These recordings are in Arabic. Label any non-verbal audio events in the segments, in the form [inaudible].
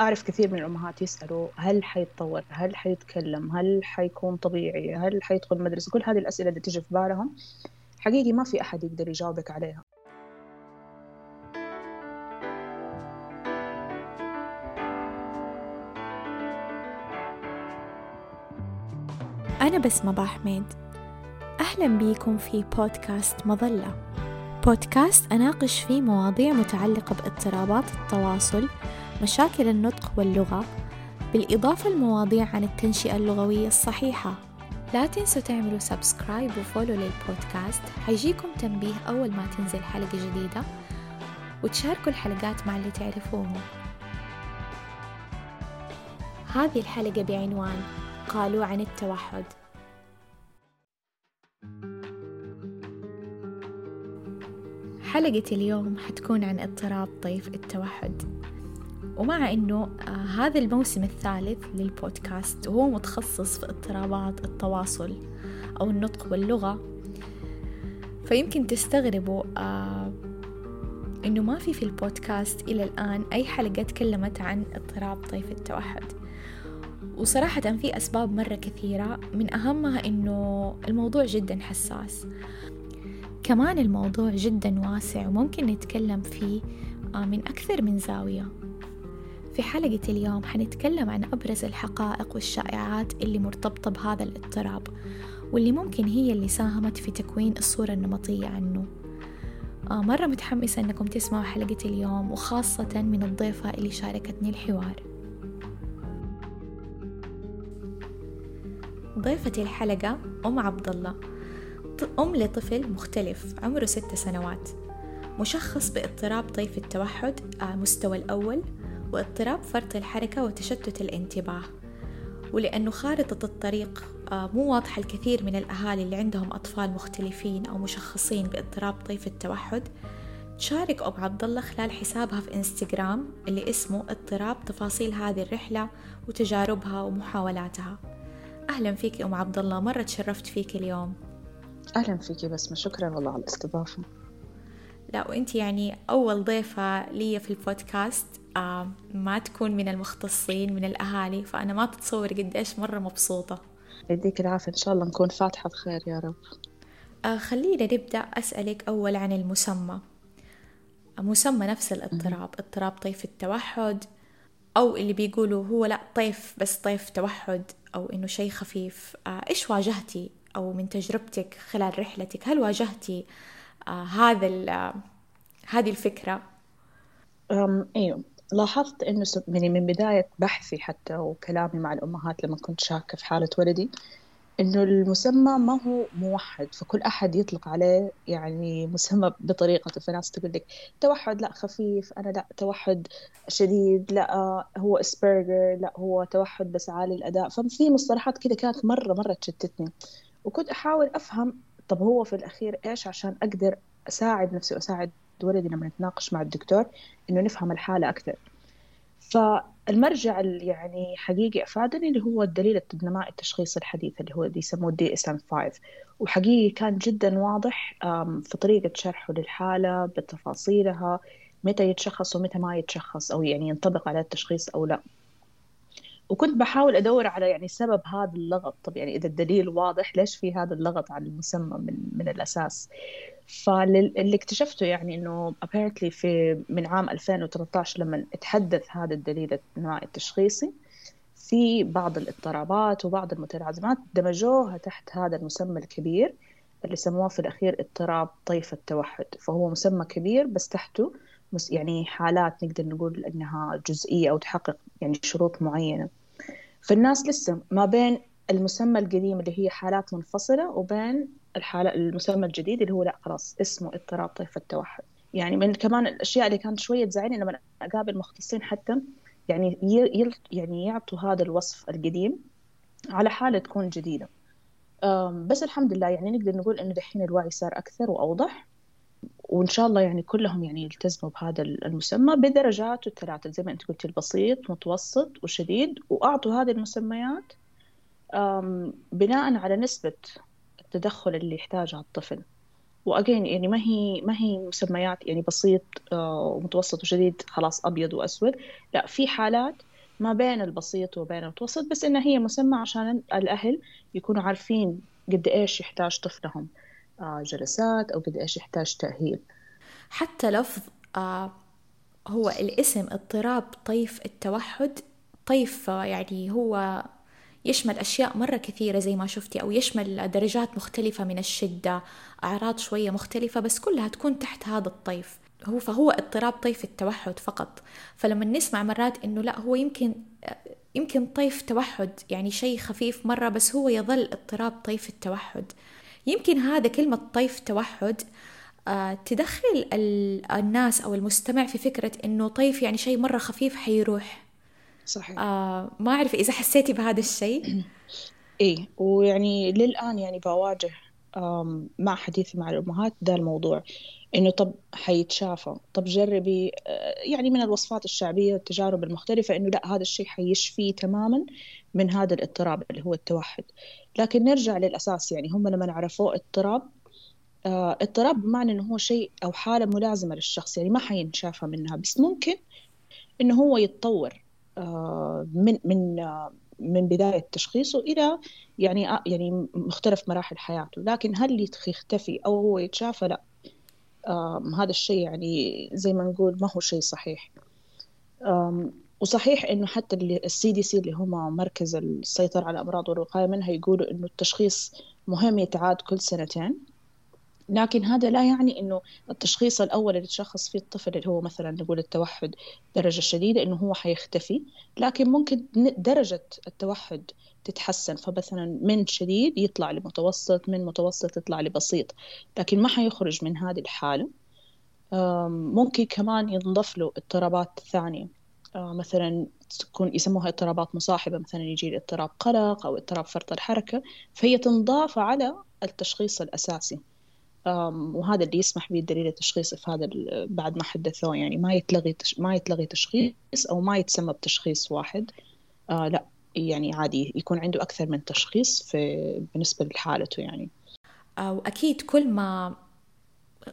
أعرف كثير من الأمهات يسألوا هل حيتطور هل حيتكلم هل حيكون طبيعي هل حيدخل مدرسة كل هذه الأسئلة اللي تيجي في بالهم حقيقي ما في أحد يقدر يجاوبك عليها. أنا بسمة باحمد أهلا بيكم في بودكاست مظلة. بودكاست أناقش فيه مواضيع متعلقة باضطرابات التواصل مشاكل النطق واللغة بالإضافة لمواضيع عن التنشئة اللغوية الصحيحة. لا تنسوا تعملوا سبسكرايب وفولو للبودكاست. حيجيكم تنبيه أول ما تنزل حلقة جديدة وتشاركوا الحلقات مع اللي تعرفوهم. هذه الحلقة بعنوان قالوا عن التوحد. حلقة اليوم حتكون عن اضطراب طيف التوحد. ومع أنه آه هذا الموسم الثالث للبودكاست وهو متخصص في اضطرابات التواصل أو النطق واللغة فيمكن تستغربوا آه أنه ما في في البودكاست إلى الآن أي حلقة تكلمت عن اضطراب طيف التوحد. وصراحة في أسباب مرة كثيرة من أهمها أنه الموضوع جدا حساس. كمان الموضوع جدا واسع وممكن نتكلم فيه آه، من أكثر من زاوية. في حلقة اليوم حنتكلم عن أبرز الحقائق والشائعات اللي مرتبطة بهذا الاضطراب واللي ممكن هي اللي ساهمت في تكوين الصورة النمطية عنه. آه مرة متحمسة أنكم تسمعوا حلقة اليوم وخاصة من الضيفة اللي شاركتني الحوار. ضيفة الحلقة أم عبد الله أم لطفل مختلف عمره ست سنوات. مشخص باضطراب طيف التوحد على المستوى الأول واضطراب فرط الحركة وتشتت الانتباه. ولأنه خارطة الطريق آه، مو واضحة الكثير من الأهالي اللي عندهم أطفال مختلفين أو مشخصين باضطراب طيف التوحد تشارك أم عبد الله خلال حسابها في إنستغرام اللي اسمه اضطراب تفاصيل هذه الرحلة وتجاربها ومحاولاتها. أهلا فيك أم عبد الله مرة تشرفت فيك اليوم. أهلا فيكي بسمة شكرا والله على الاستضافة. لا وأنت يعني أول ضيفة لي في البودكاست. ما تكون من المختصين من الأهالي. فأنا ما تتصور قديش مرة مبسوطة. يديك العافية. إن شاء الله نكون فاتحة بخير يا رب. آه خلينا نبدأ أسألك أول عن المسمى. مسمى نفس الاضطراب. اضطراب طيف التوحد أو اللي بيقولوا هو لا طيف بس طيف توحد أو إنه شيء خفيف. آه إيش واجهتي أو من تجربتك خلال رحلتك؟ هل واجهتي آه هذا هذه الفكرة؟ أم أيوه لاحظت إنه يعني من بداية بحثي حتى وكلامي مع الأمهات لما كنت شاكة في حالة ولدي إنه المسمى ما هو موحد فكل أحد يطلق عليه يعني مسمى بطريقته. فناس تقول لك توحد لا خفيف أنا لا توحد شديد لا هو اسبرجر لا هو توحد بس عالي الأداء. ففي مصطلحات كذا كانت مرة مرة تشتتني. وكنت أحاول أفهم طب هو في الأخير إيش عشان أقدر أساعد نفسي وأساعد ولدي لما نتناقش مع الدكتور إنه نفهم الحالة أكثر. فالمرجع اللي يعني حقيقي أفادني اللي هو الدليل النمائي التشخيص الحديث اللي هو يسموه DSM 5 وحقيقي كان جدا واضح في طريقة شرحه للحالة بتفاصيلها متى يتشخص ومتى ما يتشخص أو يعني ينطبق على التشخيص أو لا. وكنت بحاول أدور على يعني سبب هذا اللغط. طب يعني إذا الدليل واضح ليش في هذا اللغط على المسمى من من الأساس؟ فاللي اكتشفته يعني إنه apparently في من عام 2013 لما تحدث هذا الدليل النوعي التشخيصي في بعض الاضطرابات وبعض المتلازمات دمجوها تحت هذا المسمى الكبير اللي سموه في الأخير اضطراب طيف التوحد. فهو مسمى كبير بس تحته يعني حالات نقدر نقول أنها جزئية أو تحقق يعني شروط معينة. فالناس لسه ما بين المسمى القديم اللي هي حالات منفصلة وبين الحالة المسمى الجديد اللي هو لا خلاص اسمه اضطراب طيف التوحد. يعني من كمان الأشياء اللي كانت شوية تزعلني لما أقابل مختصين حتى يعني يل يعني يعطوا هذا الوصف القديم على حالة تكون جديدة. بس الحمد لله يعني نقدر نقول إنه دحين الوعي صار أكثر وأوضح. وإن شاء الله يعني كلهم يعني يلتزموا بهذا المسمى بدرجاته الثلاثة زي ما أنت قلتي البسيط متوسط وشديد. وأعطوا هذه المسميات بناء على نسبة التدخل اللي يحتاجها الطفل. وأجين يعني ما هي ما هي مسميات يعني بسيط آه، ومتوسط وشديد خلاص أبيض وأسود. لا في حالات ما بين البسيط وبين المتوسط بس إنها هي مسمى عشان الأهل يكونوا عارفين قد إيش يحتاج طفلهم آه، جلسات أو قد إيش يحتاج تأهيل. حتى لفظ آه هو الاسم اضطراب طيف التوحد طيف يعني هو يشمل أشياء مرة كثيرة زي ما شفتي أو يشمل درجات مختلفة من الشدة أعراض شوية مختلفة بس كلها تكون تحت هذا الطيف. هو فهو اضطراب طيف التوحد فقط. فلما نسمع مرات إنه لا هو يمكن يمكن طيف توحد يعني شيء خفيف مرة بس هو يظل اضطراب طيف التوحد. يمكن هذا كلمة طيف توحد آه، تدخل الناس أو المستمع في فكرة إنه طيف يعني شيء مرة خفيف حيروح. صحيح. آه ما أعرف إذا حسيتي بهذا الشيء. [clears throat] إيه ويعني للآن يعني بواجه مع حديثي مع الأمهات ده الموضوع. إنه طب حيتشافى طب جربي آه، يعني من الوصفات الشعبية والتجارب المختلفة إنه لا هذا الشيء حيشفيه تماما من هذا الاضطراب اللي هو التوحد. لكن نرجع للأساس يعني هم لما عرفوه اضطراب آه، اضطراب بمعنى إنه هو شيء أو حالة ملازمة للشخص يعني ما حينشافى منها. بس ممكن إنه هو يتطور. من من آه، من بداية تشخيصه إلى يعني يعني مختلف مراحل حياته. لكن هل يختفي أو هو يتشافى؟ لا. هذا الشيء يعني زي ما نقول ما هو شيء صحيح. وصحيح إنه حتى السي دي سي اللي هم مركز السيطرة على الأمراض والوقاية منها يقولوا إنه التشخيص مهم يتعاد كل سنتين. لكن هذا لا يعني إنه التشخيص الأول اللي تشخص فيه الطفل اللي هو مثلا نقول التوحد درجة شديدة إنه هو حيختفي لكن ممكن درجة التوحد تتحسن فمثلا من شديد يطلع لمتوسط من متوسط يطلع لبسيط لكن ما حيخرج من هذه الحالة. ممكن كمان ينضاف له اضطرابات ثانية. مثلا تكون يسموها اضطرابات مصاحبة مثلا يجي اضطراب قلق أو اضطراب فرط الحركة فهي تنضاف على التشخيص الأساسي. وهذا اللي يسمح به الدليل التشخيصي في هذا بعد ما حدثوه. يعني ما يتلغي ما يتلغي تشخيص أو ما يتسمى بتشخيص واحد. آه لا يعني عادي يكون عنده أكثر من تشخيص في بالنسبة لحالته يعني. واكيد كل ما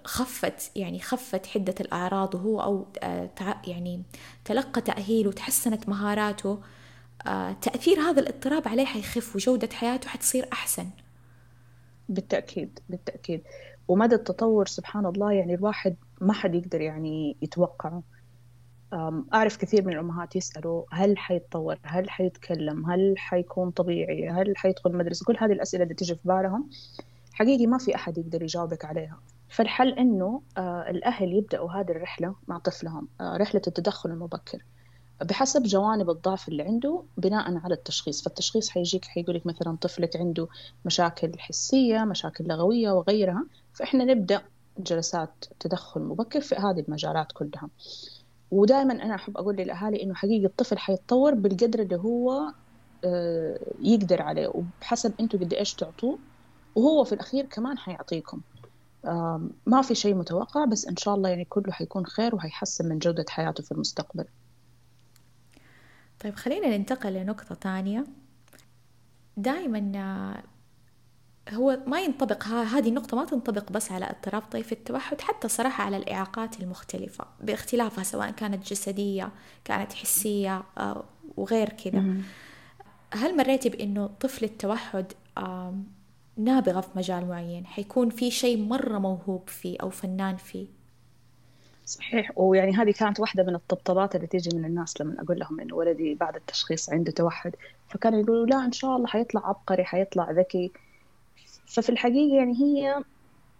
خفت يعني خفت حدة الأعراض وهو أو آه، يعني تلقى تأهيل وتحسنت مهاراته آه، تأثير هذا الاضطراب عليه حيخف وجودة حياته حتصير أحسن. بالتأكيد بالتأكيد. ومدى التطور سبحان الله يعني الواحد ما حد يقدر يعني يتوقعه. أعرف كثير من الأمهات يسألوا هل حيتطور؟ هل حيتكلم؟ هل حيكون طبيعي؟ هل حيدخل مدرسة كل هذه الأسئلة اللي تجي في بالهم حقيقي ما في أحد يقدر يجاوبك عليها. فالحل إنه آه، الأهل يبدأوا هذه الرحلة مع طفلهم آه، رحلة التدخل المبكر. بحسب جوانب الضعف اللي عنده بناء على التشخيص. فالتشخيص حيجيك حيقولك مثلا طفلك عنده مشاكل حسية مشاكل لغوية وغيرها. فإحنا نبدأ جلسات تدخل مبكر في هذه المجالات كلها. ودائما أنا أحب أقول للأهالي إنه حقيقي الطفل حيتطور بالقدر اللي هو آه، يقدر عليه وبحسب أنتوا قد إيش تعطوه وهو في الأخير كمان حيعطيكم. ما في شيء متوقع بس إن شاء الله يعني كله حيكون خير وهيحسن من جودة حياته في المستقبل. طيب خلينا ننتقل لنقطة تانية دائما آه، هو ما ينطبق هذه النقطة ما تنطبق بس على اضطراب طيف التوحد حتى صراحة على الإعاقات المختلفة باختلافها سواء كانت جسدية كانت حسية آه، وغير كذا. هل مريتي بأنه طفل التوحد نابغة في مجال معين؟ حيكون في شيء مرة موهوب فيه أو فنان فيه؟ صحيح. ويعني هذه كانت واحدة من الطبطبات اللي تيجي من الناس لما أقول لهم إنه ولدي بعد التشخيص عنده توحد. فكانوا يقولوا لا إن شاء الله حيطلع عبقري حيطلع ذكي. ففي الحقيقة يعني هي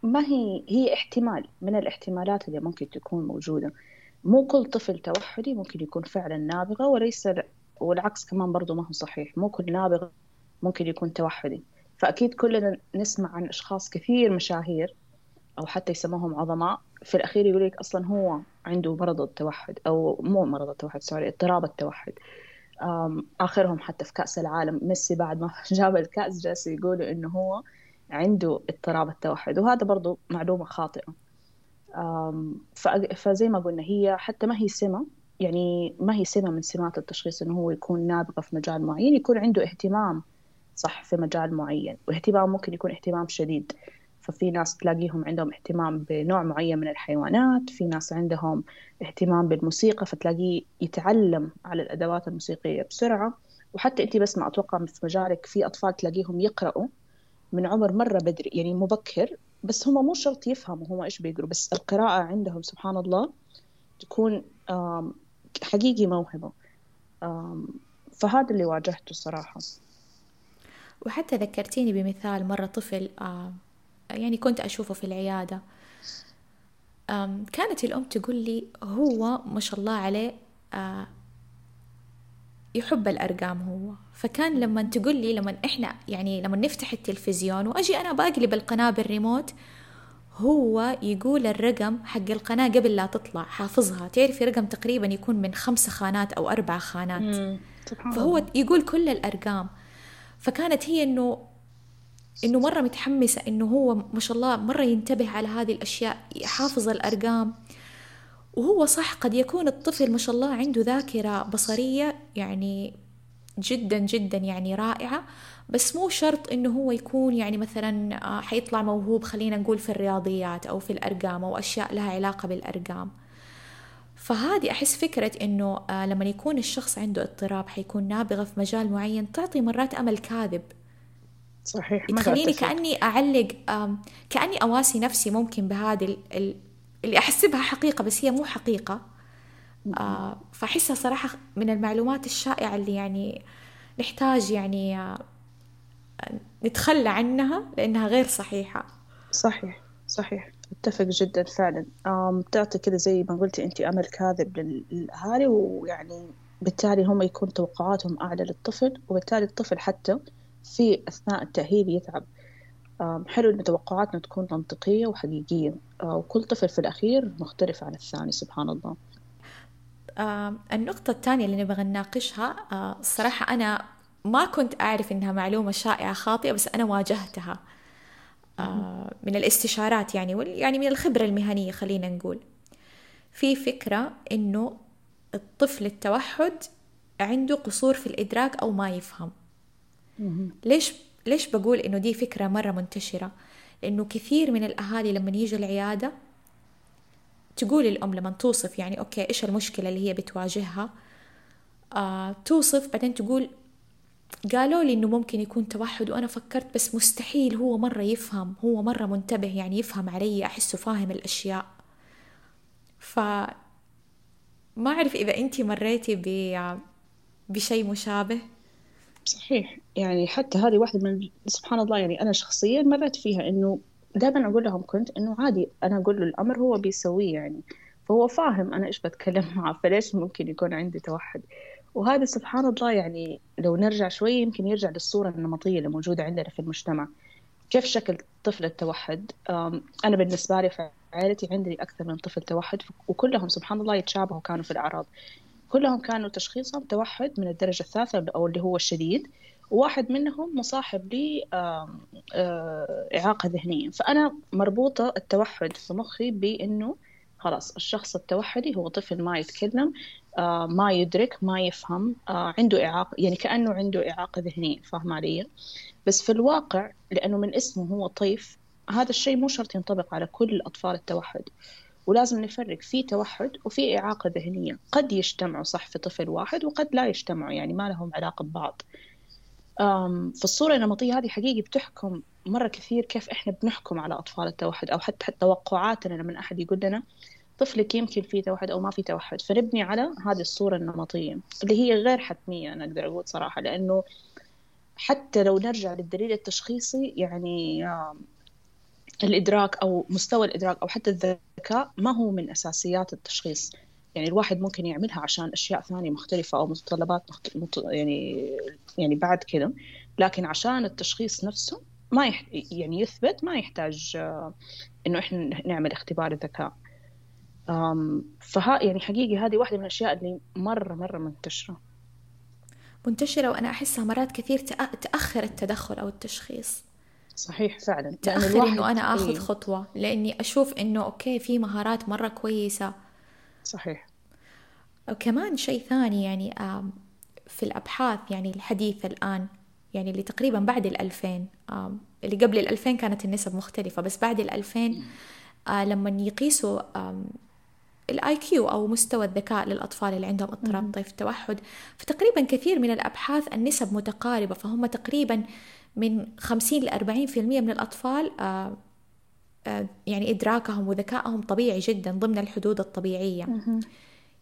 ما هي هي احتمال من الاحتمالات اللي ممكن تكون موجودة. مو كل طفل توحدي ممكن يكون فعلا نابغة وليس والعكس كمان برضو ما هو صحيح. مو كل نابغة ممكن يكون توحدي. فأكيد كلنا نسمع عن أشخاص كثير مشاهير أو حتى يسموهم عظماء في الأخير يقول لك أصلا هو عنده مرض التوحد أو مو مرض التوحد سوري اضطراب التوحد. آخرهم حتى في كأس العالم. ميسي بعد ما [laughs] جاب الكأس جالس يقولوا إنه هو عنده اضطراب التوحد وهذا برضو معلومة خاطئة. فزي ما قلنا هي حتى ما هي سمة يعني ما هي سمة من سمات التشخيص إنه هو يكون نابغة في مجال معين يكون عنده اهتمام صح في مجال معين واهتمام ممكن يكون اهتمام شديد. ففي ناس تلاقيهم عندهم اهتمام بنوع معين من الحيوانات في ناس عندهم اهتمام بالموسيقى فتلاقيه يتعلم على الأدوات الموسيقية بسرعة. وحتى أنت بس ما أتوقع في مجالك في أطفال تلاقيهم يقرأوا. من عمر مرة بدري يعني مبكر بس هم مو شرط يفهموا هم إيش بيقروا بس القراءة عندهم سبحان الله تكون حقيقي موهبة. فهذا اللي واجهته صراحة. وحتى ذكرتيني بمثال مرة طفل يعني كنت أشوفه في العيادة. كانت الأم تقول لي هو ما شاء الله عليه يحب الأرقام هو. فكان لما تقول لي لما إحنا يعني لما نفتح التلفزيون وأجي أنا بقلب القناة بالريموت هو يقول الرقم حق القناة قبل لا تطلع حافظها. تعرفي رقم تقريبا يكون من خمسة خانات أو أربع خانات. فهو يقول كل الأرقام. فكانت هي إنه إنه مرة متحمسة إنه هو ما شاء الله مرة ينتبه على هذه الأشياء حافظ الأرقام. وهو صح قد يكون الطفل ما شاء الله عنده ذاكرة بصرية يعني جدا جدا يعني رائعة بس مو شرط إنه هو يكون يعني مثلا آه، حيطلع موهوب خلينا نقول في الرياضيات أو في الأرقام أو أشياء لها علاقة بالأرقام. فهذه أحس فكرة إنه آه، لما يكون الشخص عنده اضطراب حيكون نابغة في مجال معين تعطي مرات أمل كاذب. صحيح تخليني كأني أعلق كأني أواسي نفسي ممكن بهذه اللي أحسبها حقيقة بس هي مو حقيقة. آه فأحسها صراحة من المعلومات الشائعة اللي يعني نحتاج يعني آه نتخلى عنها لأنها غير صحيحة. صحيح صحيح. أتفق جدا فعلا. تعطي كذا زي ما قلتي انت أمل كاذب للأهالي ويعني بالتالي هم يكون توقعاتهم أعلى للطفل وبالتالي الطفل حتى في أثناء التأهيل يتعب. حلو إن توقعاتنا تكون منطقية وحقيقية. وكل طفل في الأخير مختلف عن الثاني سبحان الله. النقطة الثانية اللي نبغى نناقشها الصراحة أنا ما كنت أعرف إنها معلومة شائعة خاطئة بس أنا واجهتها آه، من الاستشارات يعني يعني من الخبرة المهنية خلينا نقول. في فكرة إنه الطفل التوحد عنده قصور في الإدراك أو ما يفهم. ليش ليش بقول إنه دي فكرة مرة منتشرة؟ لأنه كثير من الأهالي لما يجوا العيادة تقول الأم لما توصف يعني أوكي إيش المشكلة اللي هي بتواجهها؟ آه توصف بعدين تقول قالوا لي إنه ممكن يكون توحد وأنا فكرت بس مستحيل هو مرة يفهم هو مرة منتبه يعني يفهم علي أحسه فاهم الأشياء. ف ما أعرف إذا أنت مريتي ب... بشيء مشابه. صحيح. يعني حتى هذه واحدة من سبحان الله يعني أنا شخصيا مرت فيها إنه دائما أقول لهم كنت إنه عادي أنا أقول له الأمر هو بيسويه يعني فهو فاهم أنا إيش بتكلم معه فليش ممكن يكون عندي توحد؟ وهذا سبحان الله يعني لو نرجع شوي يمكن يرجع للصورة النمطية اللي موجودة عندنا في المجتمع. كيف شكل طفل التوحد؟ أنا بالنسبة لي في عائلتي عندي أكثر من طفل توحد وكلهم سبحان الله يتشابهوا كانوا في الأعراض. كلهم كانوا تشخيصهم توحد من الدرجة الثالثة أو اللي هو الشديد وواحد منهم مصاحب لي إعاقة ذهنية. فأنا مربوطة التوحد في مخي بأنه خلاص الشخص التوحدي هو طفل ما يتكلم آه، ما يدرك ما يفهم آه، عنده إعاقة يعني كأنه عنده إعاقة ذهنية فاهمة علي؟ بس في الواقع لأنه من اسمه هو طيف هذا الشيء مو شرط ينطبق على كل أطفال التوحد. ولازم نفرق في توحد وفي إعاقة ذهنية. قد يجتمعوا صح في طفل واحد وقد لا يجتمعوا يعني ما لهم علاقة ببعض. في الصورة النمطية هذه حقيقي بتحكم مرة كثير كيف إحنا بنحكم على أطفال التوحد أو حتى توقعاتنا لما أحد يقول لنا طفلك يمكن فيه توحد أو ما فيه توحد. فنبني على هذه الصورة النمطية اللي هي غير حتمية أنا أقدر أقول صراحة لأنه حتى لو نرجع للدليل التشخيصي يعني الإدراك أو مستوى الإدراك أو حتى الذكاء ما هو من أساسيات التشخيص؟ يعني الواحد ممكن يعملها عشان أشياء ثانية مختلفة أو متطلبات مخت... يعني يعني بعد كذا لكن عشان التشخيص نفسه ما يح... يعني يثبت ما يحتاج إنه إحنا نعمل اختبار الذكاء. فها يعني حقيقي هذه واحدة من الأشياء اللي مرة مرة منتشرة. منتشرة وأنا أحسها مرات كثير تأخر التدخل أو التشخيص. صحيح فعلا. تأخر إنه أنا آخذ إيه. خطوة لأني أشوف إنه أوكي في مهارات مرة كويسة. صحيح. وكمان شيء ثاني يعني في الأبحاث يعني الحديثة الآن يعني اللي تقريبا بعد الألفين اللي قبل الألفين كانت النسب مختلفة بس بعد الألفين آه، لما يقيسوا ال IQ أو مستوى الذكاء للأطفال اللي عندهم اضطراب طيف التوحد فتقريبا كثير من الأبحاث النسب متقاربة فهم تقريبا من 50 ل 40% من الأطفال آه، آه، يعني إدراكهم وذكائهم طبيعي جدا ضمن الحدود الطبيعية.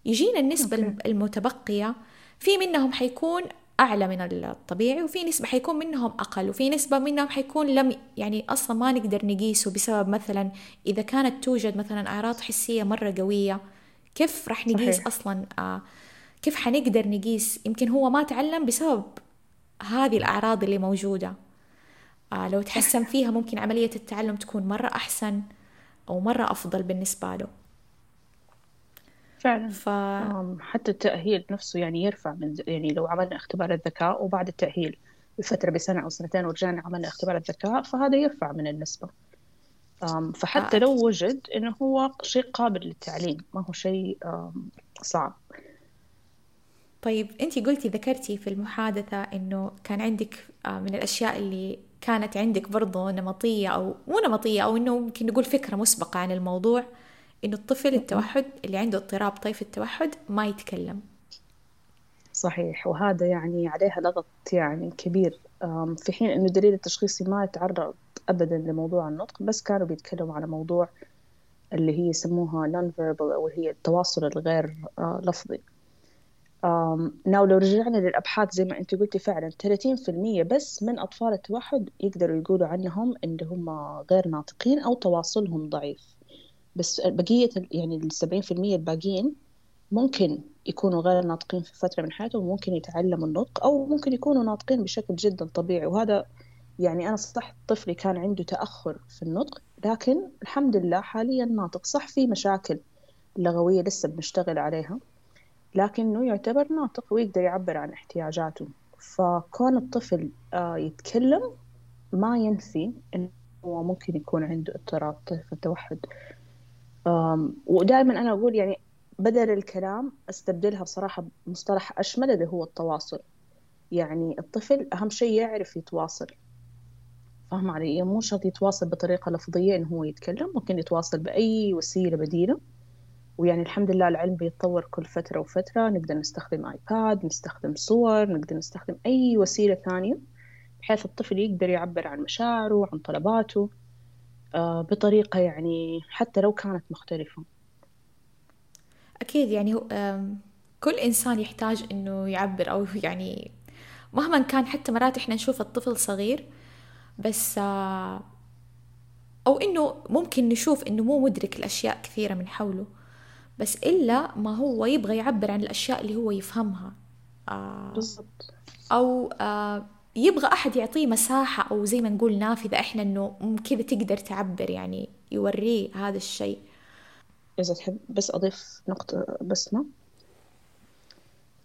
يجينا النسبة المتبقية في منهم حيكون أعلى من الطبيعي وفي نسبة حيكون منهم أقل وفي نسبة منهم حيكون لم يعني أصلا ما نقدر نقيسه بسبب مثلا إذا كانت توجد مثلا أعراض حسية مرة قوية كيف راح نقيس صحيح. أصلا؟ آه كيف حنقدر نقيس؟ يمكن هو ما تعلم بسبب هذه الأعراض اللي موجودة. آه لو تحسن فيها ممكن عملية التعلم تكون مرة أحسن أو مرة أفضل بالنسبة له. فعلا. ف... حتى التأهيل نفسه يعني يرفع من يعني لو عملنا اختبار الذكاء وبعد التأهيل بفترة بسنة أو سنتين ورجعنا عملنا اختبار الذكاء فهذا يرفع من النسبة. فحتى آه. لو وجد إنه هو شيء قابل للتعليم ما هو شيء صعب. طيب أنت قلتي ذكرتي في المحادثة إنه كان عندك آه، من الأشياء اللي كانت عندك برضو نمطية أو مو نمطية أو إنه ممكن نقول فكرة مسبقة عن الموضوع. إنه الطفل التوحد اللي عنده اضطراب طيف التوحد ما يتكلم. صحيح وهذا يعني عليها ضغط يعني كبير. في حين إنه الدليل التشخيصي ما يتعرض أبدا لموضوع النطق بس كانوا بيتكلموا على موضوع اللي هي يسموها non verbal أو هي التواصل الغير آه، لفظي. ناو لو رجعنا للأبحاث زي ما أنت قلتي فعلا 30% بس من أطفال التوحد يقدروا يقولوا عنهم إن هم غير ناطقين أو تواصلهم ضعيف. بس بقية يعني السبعين في المية الباقيين ممكن يكونوا غير ناطقين في فترة من حياتهم وممكن يتعلموا النطق أو ممكن يكونوا ناطقين بشكل جدا طبيعي. وهذا يعني أنا صح طفلي كان عنده تأخر في النطق لكن الحمد لله حاليا ناطق. صح في مشاكل لغوية لسه بنشتغل عليها لكنه يعتبر ناطق ويقدر يعبر عن احتياجاته. فكون الطفل آه، يتكلم ما ينفي إنه ممكن يكون عنده اضطراب طيف التوحد ودائما أنا أقول يعني بدل الكلام أستبدلها بصراحة بمصطلح أشمل اللي هو التواصل. يعني الطفل أهم شيء يعرف يتواصل. فاهم علي؟ مو شرط يتواصل بطريقة لفظية إنه هو يتكلم ممكن يتواصل بأي وسيلة بديلة. ويعني الحمد لله العلم بيتطور كل فترة وفترة. نقدر نستخدم آيباد نستخدم صور نقدر نستخدم أي وسيلة ثانية بحيث الطفل يقدر يعبر عن مشاعره عن طلباته. بطريقة يعني حتى لو كانت مختلفة. أكيد يعني كل إنسان يحتاج إنه يعبر أو يعني مهما كان حتى مرات إحنا نشوف الطفل صغير بس آه، أو إنه ممكن نشوف إنه مو مدرك الأشياء كثيرة من حوله بس إلا ما هو يبغى يعبر عن الأشياء اللي هو يفهمها. آه، بالضبط. أو يبغى أحد يعطيه مساحة أو زي ما نقول نافذة إحنا إنه كذا تقدر تعبر يعني يوريه هذا الشيء. إذا تحب بس أضيف نقطة بسمة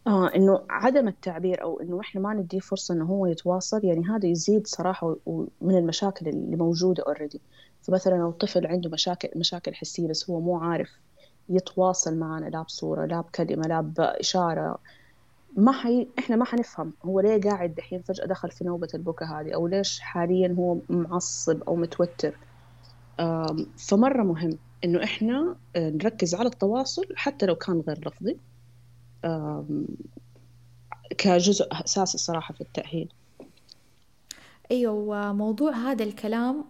آه إنه عدم التعبير أو إنه إحنا ما نديه فرصة إنه هو يتواصل يعني هذا يزيد صراحة من المشاكل اللي موجودة أوريدي فمثلا لو طفل عنده مشاكل مشاكل حسية بس هو مو عارف يتواصل معنا لا بصورة لا بكلمة لا بإشارة ما حي... إحنا ما حنفهم. هو ليه قاعد دحين فجأة دخل في نوبة البكاء هذه؟ أو ليش حاليا هو معصب أو متوتر؟ فمرة مهم إنه إحنا آه، نركز على التواصل حتى لو كان غير لفظي. كجزء أساسي صراحة في التأهيل. أيوه وموضوع هذا الكلام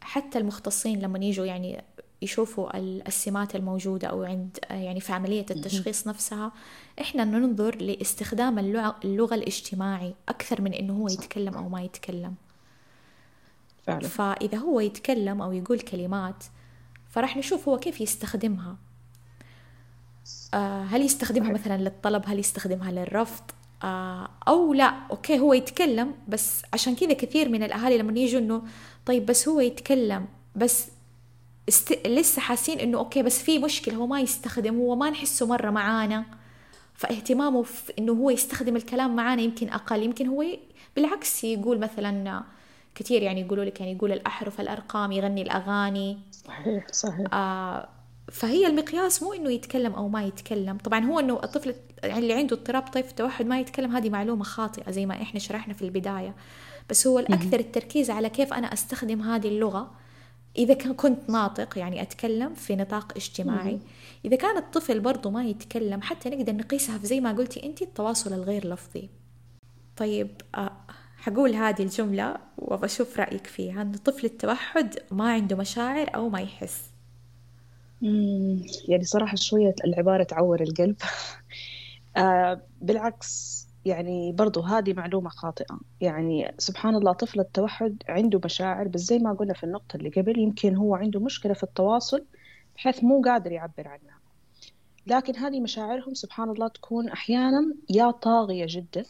حتى المختصين لما يجوا يعني يشوفوا السمات الموجودة أو عند يعني في عملية التشخيص نفسها إحنا ننظر لاستخدام اللغة الاجتماعي أكثر من إنه هو يتكلم أو ما يتكلم. فعلا. فإذا هو يتكلم أو يقول كلمات فراح نشوف هو كيف يستخدمها. آه هل يستخدمها مثلا للطلب؟ هل يستخدمها للرفض؟ آه أو لا أوكي هو يتكلم بس عشان كذا كثير من الأهالي لما يجوا إنه طيب بس هو يتكلم بس لسه حاسين إنه أوكي بس في مشكلة هو ما يستخدم هو ما نحسه مرة معانا. فاهتمامه في إنه هو يستخدم الكلام معانا يمكن أقل يمكن هو بالعكس يقول مثلا كثير يعني يقولوا لك يعني يقول الأحرف الأرقام يغني الأغاني. صحيح صحيح. آه فهي المقياس مو إنه يتكلم أو ما يتكلم. طبعا هو إنه الطفل يعني اللي عنده اضطراب طيف التوحد ما يتكلم هذه معلومة خاطئة زي ما إحنا شرحنا في البداية. بس هو الأكثر التركيز على كيف أنا أستخدم هذه اللغة إذا كنت ناطق يعني أتكلم في نطاق اجتماعي. إذا كان الطفل برضه ما يتكلم حتى نقدر نقيسها في زي ما قلتي انت التواصل الغير لفظي. طيب آه حقول هذه الجملة وبشوف رأيك فيها. أن طفل التوحد ما عنده مشاعر أو ما يحس. يعني صراحة شوية العبارة تعور القلب. [laughs] آه بالعكس يعني برضو هذه معلومة خاطئة. يعني سبحان الله طفل التوحد عنده مشاعر بس زي ما قلنا في النقطة اللي قبل يمكن هو عنده مشكلة في التواصل بحيث مو قادر يعبر عنها. لكن هذه مشاعرهم سبحان الله تكون أحيانا يا طاغية جدا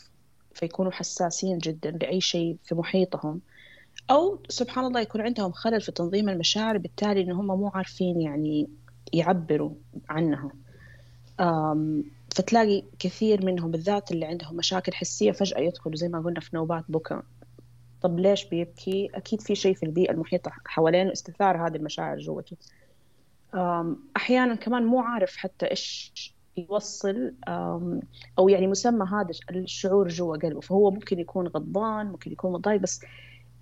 فيكونوا حساسين جدا لأي شيء في محيطهم أو سبحان الله يكون عندهم خلل في تنظيم المشاعر بالتالي إن هم مو عارفين يعني يعبروا عنها. فتلاقي كثير منهم بالذات اللي عندهم مشاكل حسية فجأة يدخلوا زي ما قلنا في نوبات بكاء طب ليش بيبكي؟ أكيد في شيء في البيئة المحيطة حوالينه استثار هذه المشاعر جوته. أحيانا كمان مو عارف حتى إيش يوصل أو يعني مسمى هذا الشعور جوا قلبه. فهو ممكن يكون غضبان ممكن يكون متضايق بس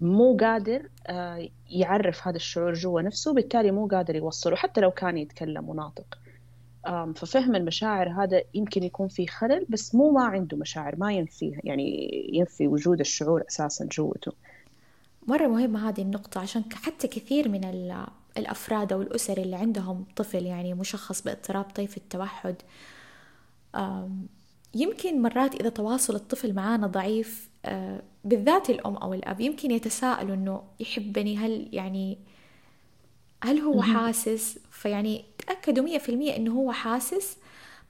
مو قادر آه، يعرف هذا الشعور جوا نفسه بالتالي مو قادر يوصله حتى لو كان يتكلم وناطق. ففهم المشاعر هذا يمكن يكون فيه خلل بس مو ما عنده مشاعر ما ينفيها يعني ينفي وجود الشعور أساسا جوته مرة مهمة هذه النقطة عشان حتى كثير من الأفراد أو الأسر اللي عندهم طفل يعني مشخص باضطراب طيف التوحد يمكن مرات إذا تواصل الطفل معانا ضعيف آه، بالذات الأم أو الأب يمكن يتساءلوا إنه يحبني هل يعني هل هو حاسس؟ فيعني تأكدوا مية في المية إنه هو حاسس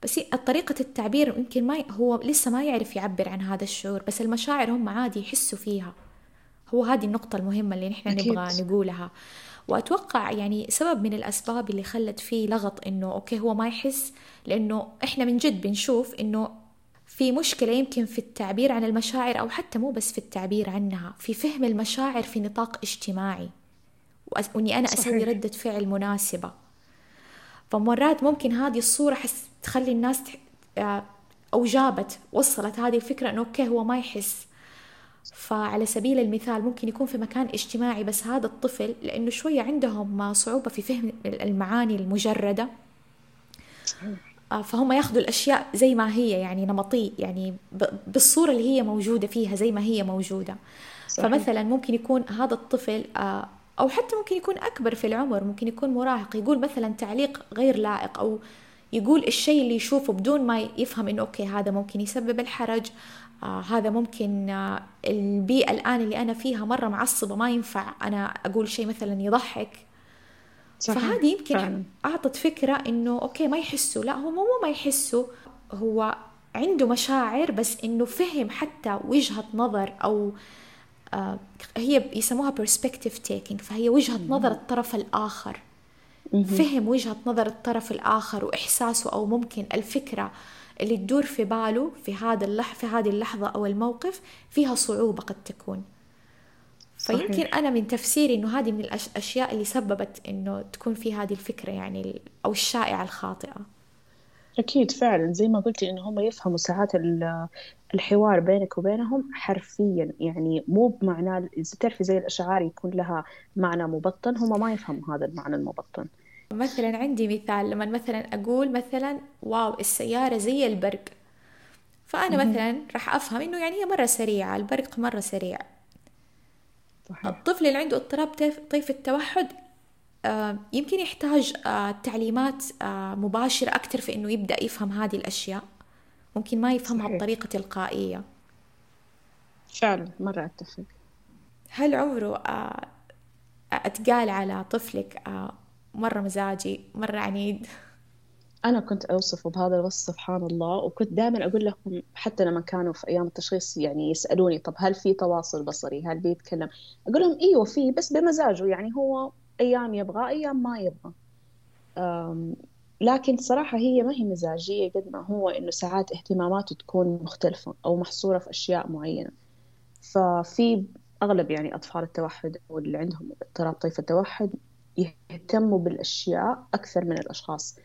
بس طريقة التعبير يمكن ما هو لسه ما يعرف يعبر عن هذا الشعور بس المشاعر هم عادي يحسوا فيها. هو هذه النقطة المهمة اللي نحن. نبغى نقولها. وأتوقع يعني سبب من الأسباب اللي خلت فيه لغط إنه أوكي هو ما يحس لأنه إحنا من جد بنشوف إنه في مشكلة يمكن في التعبير عن المشاعر أو حتى مو بس في التعبير عنها في فهم المشاعر في نطاق اجتماعي. وإني أنا صحيح. أسوي ردة فعل مناسبة. فمرات ممكن هذه الصورة حس تخلي الناس آه، أو جابت وصلت هذه الفكرة إنه أوكي هو ما يحس. فعلى سبيل المثال ممكن يكون في مكان اجتماعي بس هذا الطفل لأنه شوية عندهم صعوبة في فهم المعاني المجردة. آه، فهم ياخذوا الأشياء زي ما هي يعني نمطي يعني بالصورة اللي هي موجودة فيها زي ما هي موجودة. صحيح. فمثلا ممكن يكون هذا الطفل آه، أو حتى ممكن يكون أكبر في العمر ممكن يكون مراهق يقول مثلا تعليق غير لائق أو يقول الشيء اللي يشوفه بدون ما يفهم إنه أوكي هذا ممكن يسبب الحرج آه هذا ممكن آه البيئة الآن اللي أنا فيها مرة معصبة ما ينفع أنا أقول شيء مثلا يضحك صحيح. فهذه يمكن فعلا. أعطت فكرة إنه أوكي ما يحسوا لا هو مو ما يحسوا هو عنده مشاعر بس إنه فهم حتى وجهة نظر أو آه هي يسموها perspective taking فهي وجهة نظر الطرف الآخر. فهم وجهة نظر الطرف الآخر وإحساسه أو ممكن الفكرة اللي تدور في باله في هذا اللح في هذه اللحظة أو الموقف فيها صعوبة قد تكون. فيمكن صحيح. أنا من تفسيري إنه هذه من الأشياء اللي سببت إنه تكون في هذه الفكرة يعني أو الشائعة الخاطئة. أكيد فعلا. زي ما قلتي إن هم يفهموا ساعات الحوار بينك وبينهم حرفيا. يعني مو بمعنى تعرفي زي الأشعار يكون لها معنى مبطن هم ما يفهموا هذا المعنى المبطن. مثلا عندي مثال لما مثلا أقول مثلا واو السيارة زي البرق. فأنا مثلا راح أفهم إنه يعني هي مرة سريعة البرق مرة سريع. صحيح. الطفل اللي عنده اضطراب طيف التوحد يمكن يحتاج آه، تعليمات آه، مباشرة أكثر في إنه يبدأ يفهم هذه الأشياء. ممكن ما يفهمها صحيح. بطريقة تلقائية. فعلا مرة أتفق. هل عمره أتقال على طفلك مرة مزاجي مرة عنيد؟ أنا كنت أوصفه بهذا الوصف سبحان الله وكنت دائما أقول لهم حتى لما كانوا في أيام التشخيص يعني يسألوني طب هل في تواصل بصري؟ هل بيتكلم؟ أقول لهم إيوه في بس بمزاجه يعني هو أيام يبغى أيام ما يبغى. لكن صراحة هي ما هي مزاجية قد ما هو إنه ساعات اهتماماته تكون مختلفة أو محصورة في أشياء معينة. ففي أغلب يعني أطفال التوحد أو اللي عندهم اضطراب طيف التوحد يهتموا بالأشياء أكثر من الأشخاص.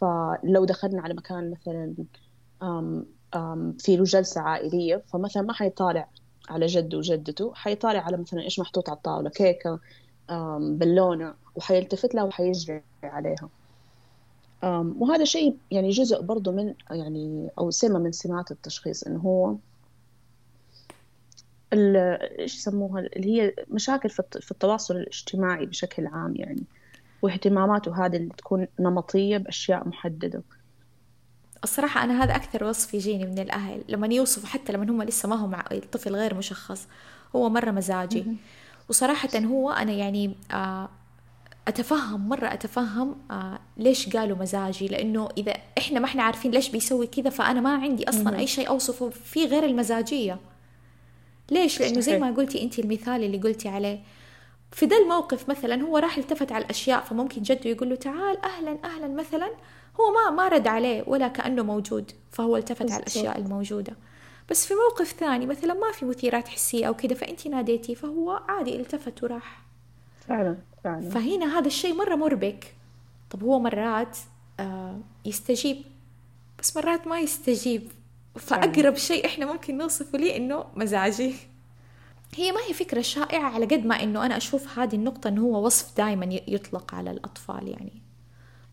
فلو دخلنا على مكان مثلا أم أم في له جلسة عائلية فمثلا ما حيطالع على جده وجدته حيطالع على مثلا إيش محطوط على الطاولة كيكة بالونة وحيلتفت لها وحيجري عليها. وهذا شيء يعني جزء برضه من يعني أو سمة من سمات التشخيص إنه هو إيش يسموها؟ اللي هي مشاكل في التواصل الاجتماعي بشكل عام يعني واهتماماته هذه اللي تكون نمطية بأشياء محددة. الصراحة أنا هذا أكثر وصف يجيني من الأهل لما يوصفوا حتى لما هم لسه ما هو مع الطفل غير مشخص هو مرة مزاجي. وصراحة هو أنا يعني آه أتفهم مرة أتفهم آه ليش قالوا مزاجي لأنه إذا إحنا ما إحنا عارفين ليش بيسوي كذا فأنا ما عندي أصلا أي شيء أوصفه فيه غير المزاجية. ليش؟ لأنه زي ما قلتي أنت المثال اللي قلتي عليه. في ذا الموقف مثلا هو راح التفت على الأشياء فممكن جده يقول له تعال أهلا أهلا مثلا هو ما ما رد عليه ولا كأنه موجود فهو التفت على الأشياء الموجودة. بس في موقف ثاني مثلا ما في مثيرات حسية أو كذا فأنت ناديتي فهو عادي التفت وراح. فعلا فعلا. فهنا هذا الشيء مرة مربك. طب هو مرات آه يستجيب. بس مرات ما يستجيب. فأقرب شيء إحنا ممكن نوصفه ليه إنه مزاجي. هي ما هي فكرة شائعة على قد ما إنه أنا أشوف هذه النقطة إنه هو وصف دائما يطلق على الأطفال يعني.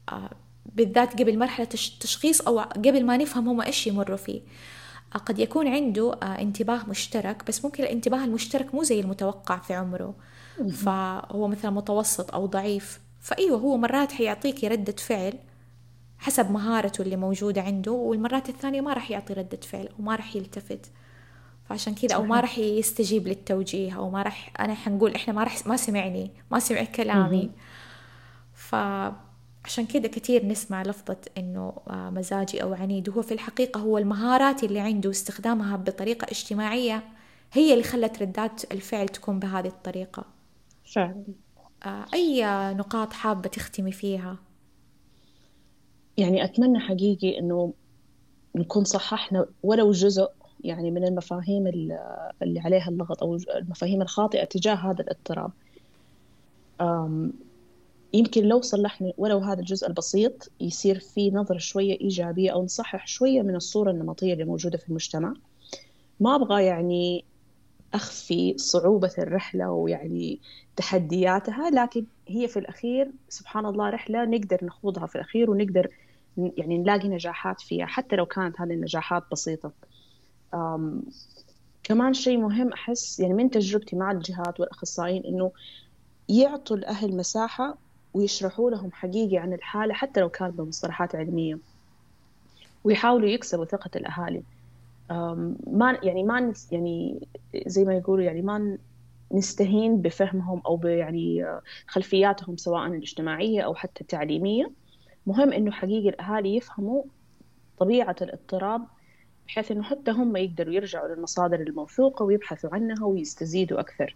آه بالذات قبل مرحلة التشخيص أو قبل ما نفهم هم إيش يمروا فيه. قد يكون عنده آه انتباه مشترك بس ممكن الانتباه المشترك مو زي المتوقع في عمره. فهو مثلا متوسط أو ضعيف. فأيوه هو مرات حيعطيكي ردة فعل حسب مهارته اللي موجودة عنده والمرات الثانية ما راح يعطي ردة فعل وما راح يلتفت. فعشان كذا أو ما راح يستجيب للتوجيه أو ما راح أنا حنقول إحنا ما راح ما سمعني ما سمع كلامي. فعشان كذا كثير نسمع لفظة إنه آه، مزاجي أو عنيد. وهو في الحقيقة هو المهارات اللي عنده واستخدامها بطريقة اجتماعية هي اللي خلت ردات الفعل تكون بهذه الطريقة. فعلا. آه، أي نقاط حابة تختمي فيها؟ يعني أتمنى حقيقي أنه نكون صححنا ولو جزء يعني من المفاهيم اللي عليها اللغط أو المفاهيم الخاطئة تجاه هذا الاضطراب. يمكن لو صلحنا ولو هذا الجزء البسيط يصير في نظرة شوية إيجابية أو نصحح شوية من الصورة النمطية اللي موجودة في المجتمع. ما أبغى يعني أخفي صعوبة الرحلة ويعني تحدياتها لكن هي في الأخير سبحان الله رحلة نقدر نخوضها في الأخير ونقدر يعني نلاقي نجاحات فيها حتى لو كانت هذه النجاحات بسيطة. كمان شيء مهم أحس يعني من تجربتي مع الجهات والأخصائيين إنه يعطوا الأهل مساحة ويشرحوا لهم حقيقي عن الحالة حتى لو كانت بمصطلحات علمية. ويحاولوا يكسبوا ثقة الأهالي. ما يعني ما يعني زي ما يقولوا يعني ما نستهين بفهمهم أو يعني خلفياتهم سواء الاجتماعية أو حتى التعليمية. مهم إنه حقيقي الأهالي يفهموا طبيعة الاضطراب بحيث إنه حتى هم يقدروا يرجعوا للمصادر الموثوقة ويبحثوا عنها ويستزيدوا أكثر.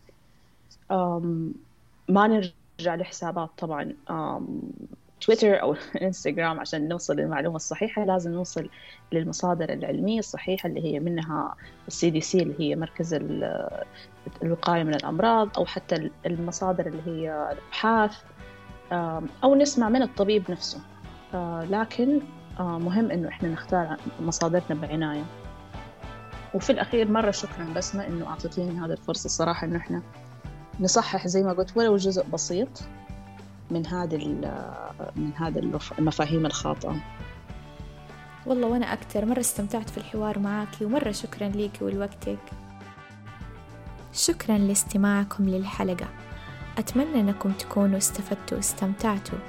ما نرجع لحسابات طبعا تويتر أو [laughs] إنستغرام عشان نوصل للمعلومة الصحيحة لازم نوصل للمصادر العلمية الصحيحة اللي هي منها السي دي سي اللي هي مركز الوقاية من الأمراض أو حتى المصادر اللي هي الأبحاث أو نسمع من الطبيب نفسه. آه، لكن آه، مهم إنه إحنا نختار مصادرنا بعناية. وفي الأخير مرة شكرا بسمة إنه أعطيتيني هذه الفرصة الصراحة إنه إحنا نصحح زي ما قلت ولو جزء بسيط من هذه من هذه المفاهيم الخاطئة. والله وأنا أكثر مرة استمتعت في الحوار معاكي ومرة شكرا ليكي ولوقتك. شكرا لاستماعكم للحلقة. أتمنى أنكم تكونوا استفدتوا واستمتعتوا.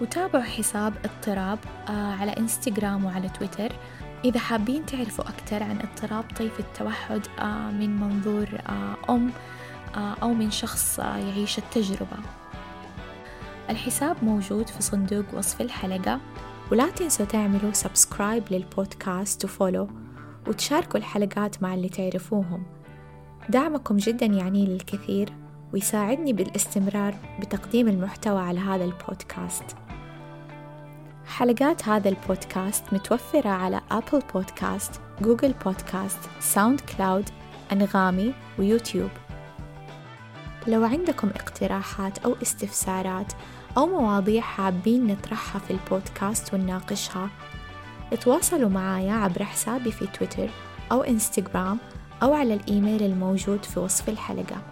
وتابعوا حساب اضطراب آه، على إنستغرام وعلى تويتر. إذا حابين تعرفوا أكثر عن اضطراب طيف التوحد آه، من منظور آه، أم أو من شخص يعيش التجربة. الحساب موجود في صندوق وصف الحلقة. ولا تنسوا تعملوا subscribe للبودكاست و follow وتشاركوا الحلقات مع اللي تعرفوهم. دعمكم جدا يعني للكثير ويساعدني بالاستمرار بتقديم المحتوى على هذا البودكاست. حلقات هذا البودكاست متوفرة على أبل بودكاست، جوجل بودكاست، ساوند كلاود، أنغامي ويوتيوب. لو عندكم اقتراحات أو استفسارات أو مواضيع حابين نطرحها في البودكاست ونناقشها تواصلوا معايا عبر حسابي في تويتر أو إنستغرام أو على الإيميل الموجود في وصف الحلقة.